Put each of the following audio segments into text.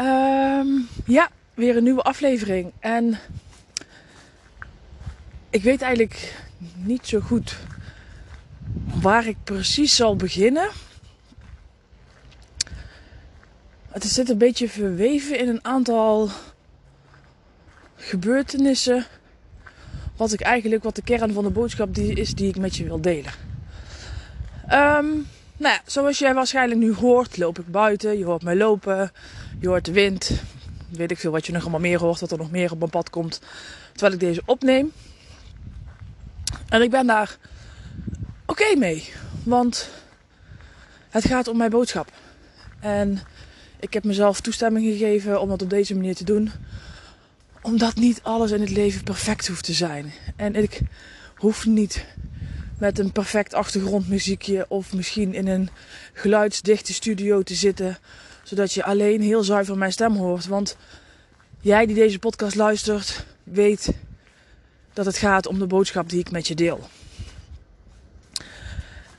Ehm, ja, weer een nieuwe aflevering. En ik weet eigenlijk niet zo goed waar ik precies zal beginnen. Het zit een beetje verweven in een aantal gebeurtenissen. Wat ik eigenlijk, wat de kern van de boodschap die is die ik met je wil delen. Um, nou ja, zoals jij waarschijnlijk nu hoort, loop ik buiten. Je hoort mij lopen. Je hoort de wind. Weet ik veel wat je nog allemaal meer hoort. Wat er nog meer op mijn pad komt. Terwijl ik deze opneem. En ik ben daar oké mee. Want het gaat om mijn boodschap. En ik heb mezelf toestemming gegeven om dat op deze manier te doen. Omdat niet alles in het leven perfect hoeft te zijn. En ik hoef niet met een perfect achtergrondmuziekje of misschien in een geluidsdichte studio te zitten, zodat je alleen heel zuiver mijn stem hoort. Want jij die deze podcast luistert, weet dat het gaat om de boodschap die ik met je deel.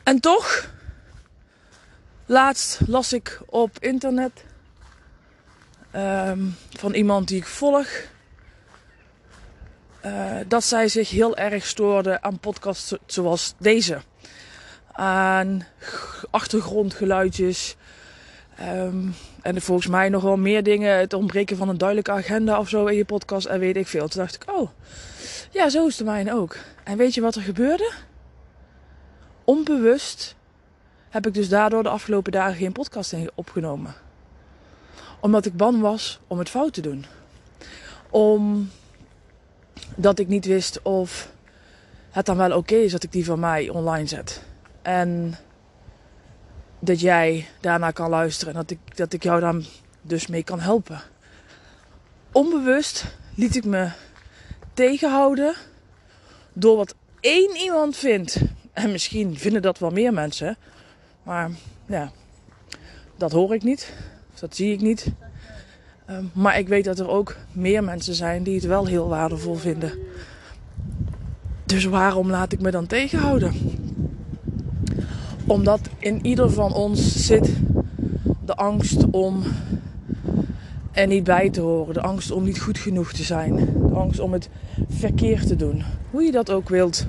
En toch, laatst las ik op internet um, van iemand die ik volg uh, dat zij zich heel erg stoorde aan podcasts zoals deze. Aan achtergrondgeluidjes. Um, en volgens mij nog wel meer dingen. Het ontbreken van een duidelijke agenda of zo in je podcast. En weet ik veel. Toen dacht ik, oh, ja, zo is de mijne ook. En weet je wat er gebeurde? Onbewust heb ik dus daardoor de afgelopen dagen geen podcast opgenomen. Omdat ik bang was om het fout te doen. Om dat ik niet wist of het dan wel oké is dat ik die van mij online zet. En dat jij daarna kan luisteren en dat ik, dat ik jou dan dus mee kan helpen. Onbewust liet ik me tegenhouden door wat één iemand vindt. En misschien vinden dat wel meer mensen. Maar ja, dat hoor ik niet. Dat zie ik niet. Ehm, maar ik weet dat er ook meer mensen zijn die het wel heel waardevol vinden. Dus waarom laat ik me dan tegenhouden? Omdat in ieder van ons zit de angst om er niet bij te horen. De angst om niet goed genoeg te zijn. De angst om het verkeerd te doen. Hoe je dat ook wilt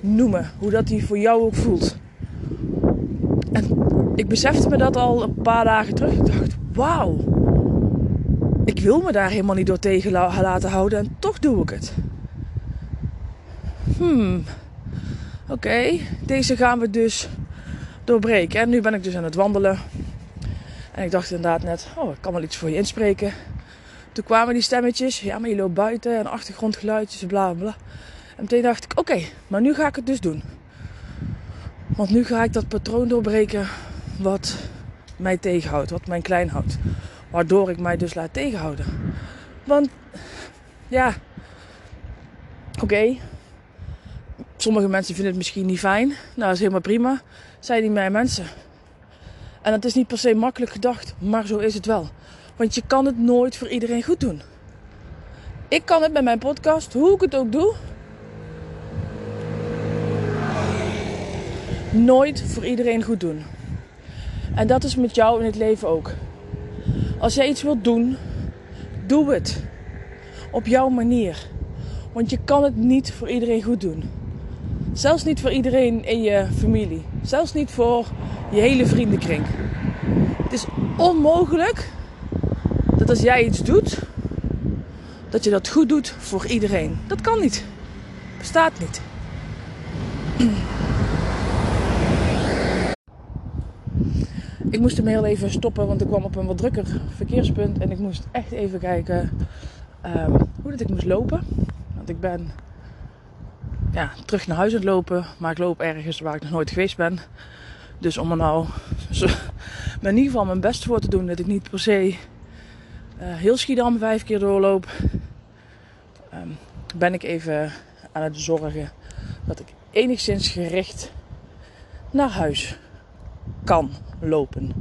noemen. Hoe dat die voor jou ook voelt. En ik besefte me dat al een paar dagen terug. Ik dacht, wauw ik wil me daar helemaal niet door tegen laten houden en toch doe ik het. Hmm, oké, deze gaan we dus doorbreken. En nu ben ik dus aan het wandelen. En ik dacht inderdaad net, oh, ik kan wel iets voor je inspreken. Toen kwamen die stemmetjes, ja, maar je loopt buiten en achtergrondgeluidjes, bla bla. En meteen dacht ik, oké, maar nu ga ik het dus doen. Want nu ga ik dat patroon doorbreken wat mij tegenhoudt, wat mij klein houdt. Waardoor ik mij dus laat tegenhouden. Want ja, oké. Sommige mensen vinden het misschien niet fijn. Nou, dat is helemaal prima. Zijn die mijn mensen. En het is niet per se makkelijk gedacht, maar zo is het wel. Want je kan het nooit voor iedereen goed doen. Ik kan het met mijn podcast, hoe ik het ook doe, nooit voor iedereen goed doen. En dat is met jou in het leven ook. Als jij iets wilt doen, doe het. Op jouw manier. Want je kan het niet voor iedereen goed doen. Zelfs niet voor iedereen in je familie. Zelfs niet voor je hele vriendenkring. Het is onmogelijk dat als jij iets doet, dat je dat goed doet voor iedereen. Dat kan niet. Bestaat niet. Ik moest hem heel even stoppen, want ik kwam op een wat drukker verkeerspunt. En ik moest echt even kijken um, hoe dat ik moest lopen. Want ik ben ja, terug naar huis aan het lopen. Maar ik loop ergens waar ik nog nooit geweest ben. Dus om er nou in ieder geval mijn best voor te doen. Dat ik niet per se uh, heel Schiedam vijf keer doorloop. Um, ben ik even aan het zorgen dat ik enigszins gericht naar huis kan lopen.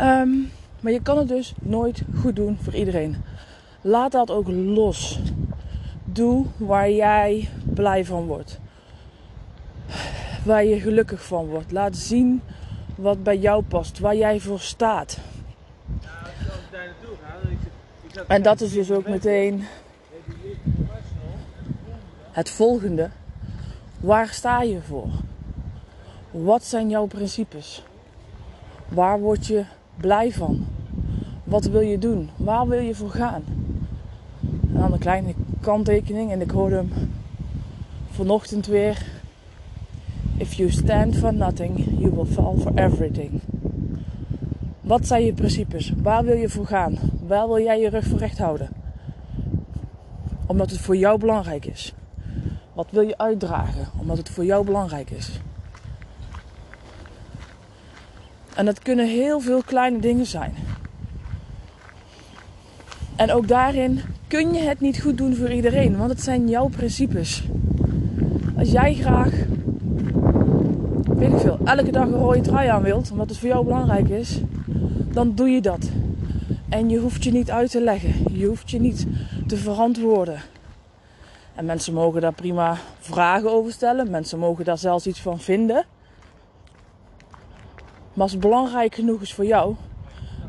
Um, maar je kan het dus nooit goed doen voor iedereen. Laat dat ook los. Doe waar jij blij van wordt. Waar je gelukkig van wordt. Laat zien wat bij jou past. Waar jij voor staat. En dat is dus ook meteen het volgende. Waar sta je voor? Wat zijn jouw principes? Waar word je blij van? Wat wil je doen? Waar wil je voor gaan? En dan een kleine kanttekening en ik hoorde hem vanochtend weer. If you stand for nothing, you will fall for everything. Wat zijn je principes? Waar wil je voor gaan? Waar wil jij je rug voor recht houden? Omdat het voor jou belangrijk is. Wat wil je uitdragen? Omdat het voor jou belangrijk is. En dat kunnen heel veel kleine dingen zijn. En ook daarin kun je het niet goed doen voor iedereen, want het zijn jouw principes. Als jij graag, weet ik veel, elke dag een rode trui aan wilt, omdat het voor jou belangrijk is, dan doe je dat. En je hoeft je niet uit te leggen, je hoeft je niet te verantwoorden. En mensen mogen daar prima vragen over stellen, mensen mogen daar zelfs iets van vinden. Maar als het belangrijk genoeg is voor jou,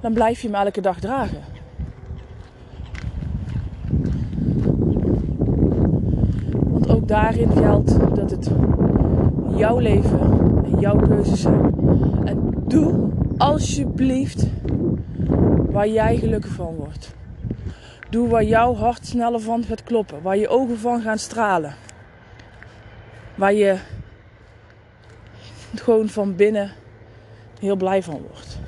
dan blijf je hem elke dag dragen. Want ook daarin geldt dat het jouw leven en jouw keuzes zijn. En doe alsjeblieft waar jij gelukkig van wordt. Doe waar jouw hart sneller van gaat kloppen. Waar je ogen van gaan stralen. Waar je gewoon van binnen heel blij van wordt.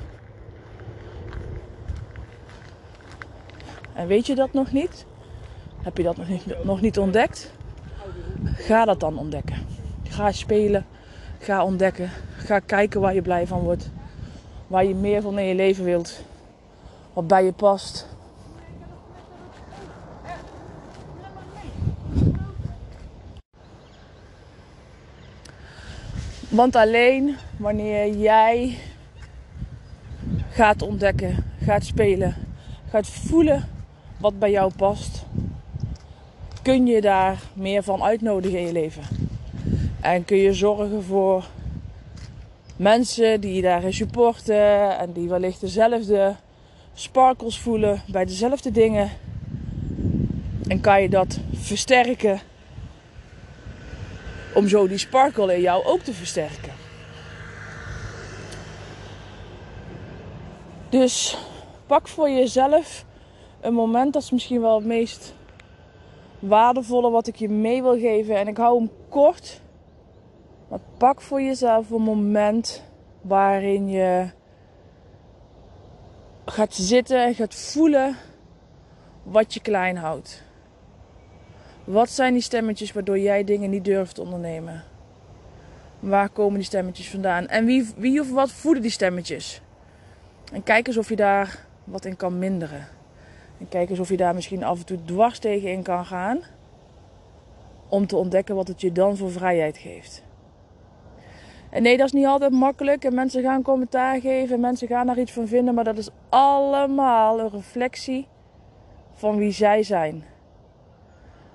En weet je dat nog niet? Heb je dat nog niet, nog niet ontdekt? Ga dat dan ontdekken. Ga spelen. Ga ontdekken. Ga kijken waar je blij van wordt. Waar je meer van in je leven wilt. Wat bij je past. Want alleen wanneer jij gaat ontdekken, gaat spelen, gaat voelen wat bij jou past, kun je daar meer van uitnodigen in je leven. En kun je zorgen voor mensen die je daarin supporten en die wellicht dezelfde sparkles voelen bij dezelfde dingen. En kan je dat versterken om zo die sparkle in jou ook te versterken. Dus pak voor jezelf een moment, dat is misschien wel het meest waardevolle wat ik je mee wil geven. En ik hou hem kort. Maar pak voor jezelf een moment waarin je gaat zitten en gaat voelen wat je klein houdt. Wat zijn die stemmetjes waardoor jij dingen niet durft te ondernemen? Waar komen die stemmetjes vandaan? En wie, wie of wat voeden die stemmetjes? En kijk eens of je daar wat in kan minderen. En kijk eens of je daar misschien af en toe dwars tegen in kan gaan. Om te ontdekken wat het je dan voor vrijheid geeft. En nee, dat is niet altijd makkelijk. En mensen gaan commentaar geven. En mensen gaan daar iets van vinden. Maar dat is allemaal een reflectie van wie zij zijn.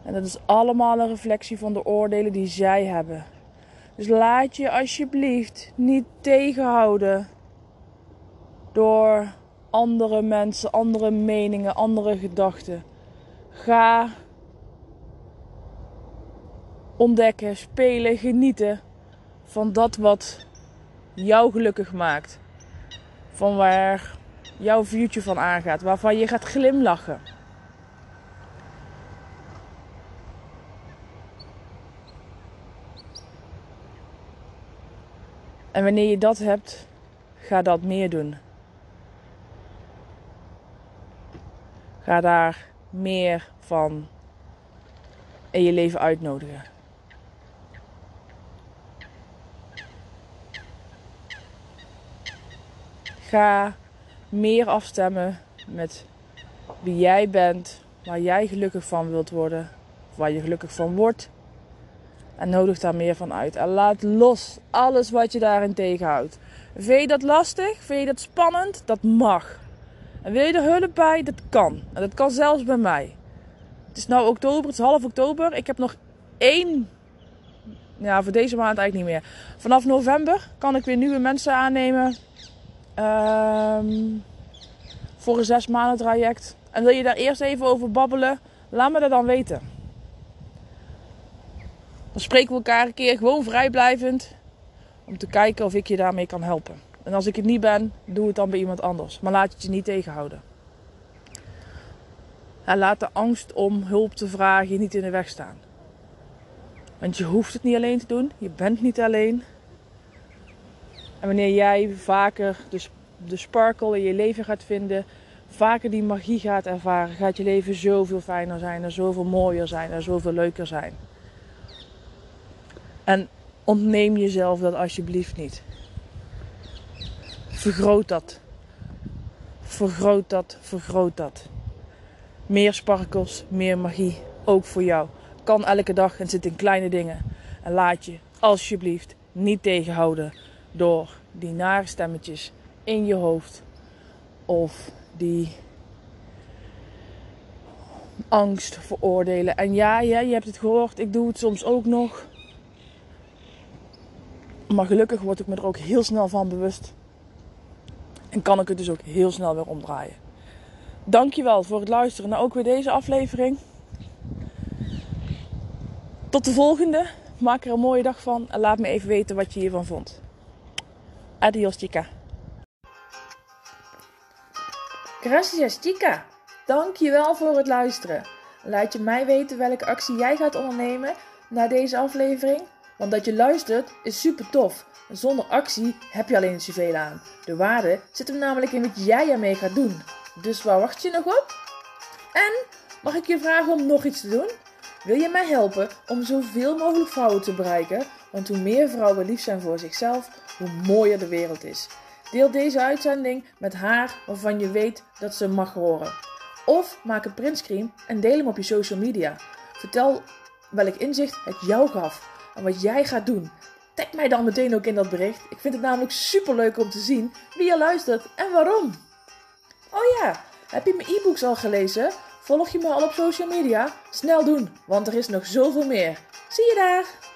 En dat is allemaal een reflectie van de oordelen die zij hebben. Dus laat je alsjeblieft niet tegenhouden door andere mensen, andere meningen, andere gedachten. Ga ontdekken, spelen, genieten van dat wat jou gelukkig maakt. Van waar jouw vuurtje van aangaat, waarvan je gaat glimlachen. En wanneer je dat hebt, ga dat meer doen. Ga daar meer van in je leven uitnodigen. Ga meer afstemmen met wie jij bent, waar jij gelukkig van wilt worden, waar je gelukkig van wordt. En nodig daar meer van uit. En laat los alles wat je daarin tegenhoudt. Vind je dat lastig? Vind je dat spannend? Dat mag. En wil je er hulp bij? Dat kan. En dat kan zelfs bij mij. Het is nu oktober, het is half oktober. Ik heb nog één. Ja, voor deze maand eigenlijk niet meer. Vanaf november kan ik weer nieuwe mensen aannemen. Ehm, voor een zes maanden traject. En wil je daar eerst even over babbelen? Laat me dat dan weten. Dan spreken we elkaar een keer gewoon vrijblijvend. Om te kijken of ik je daarmee kan helpen. En als ik het niet ben, doe het dan bij iemand anders. Maar laat het je niet tegenhouden. En laat de angst om hulp te vragen je niet in de weg staan. Want je hoeft het niet alleen te doen. Je bent niet alleen. En wanneer jij vaker de, de sparkle in je leven gaat vinden, vaker die magie gaat ervaren, gaat je leven zoveel fijner zijn en zoveel mooier zijn en zoveel leuker zijn. En ontneem jezelf dat alsjeblieft niet. Vergroot dat. Vergroot dat, vergroot dat. Meer sparkels, meer magie, ook voor jou. Kan elke dag en zit in kleine dingen. En laat je alsjeblieft niet tegenhouden door die nare stemmetjes in je hoofd of die angst veroordelen. En ja, ja, je hebt het gehoord, ik doe het soms ook nog. Maar gelukkig word ik me er ook heel snel van bewust. En kan ik het dus ook heel snel weer omdraaien. Dankjewel voor het luisteren naar ook weer deze aflevering. Tot de volgende. Maak er een mooie dag van en laat me even weten wat je hiervan vond. Adios, chica. Gracias, chica. Dankjewel voor het luisteren. Laat je mij weten welke actie jij gaat ondernemen na deze aflevering. Want dat je luistert is super tof. Zonder actie heb je alleen zoveel aan. De waarde zit hem namelijk in wat jij ermee gaat doen. Dus waar wacht je nog op? En mag ik je vragen om nog iets te doen? Wil je mij helpen om zoveel mogelijk vrouwen te bereiken? Want hoe meer vrouwen lief zijn voor zichzelf, hoe mooier de wereld is. Deel deze uitzending met haar waarvan je weet dat ze mag horen. Of maak een printscreen en deel hem op je social media. Vertel welk inzicht het jou gaf wat jij gaat doen. Tag mij dan meteen ook in dat bericht. Ik vind het namelijk super leuk om te zien wie je luistert en waarom. Oh ja, heb je mijn e-books al gelezen? Volg je me al op social media? Snel doen, want er is nog zoveel meer. Zie je daar!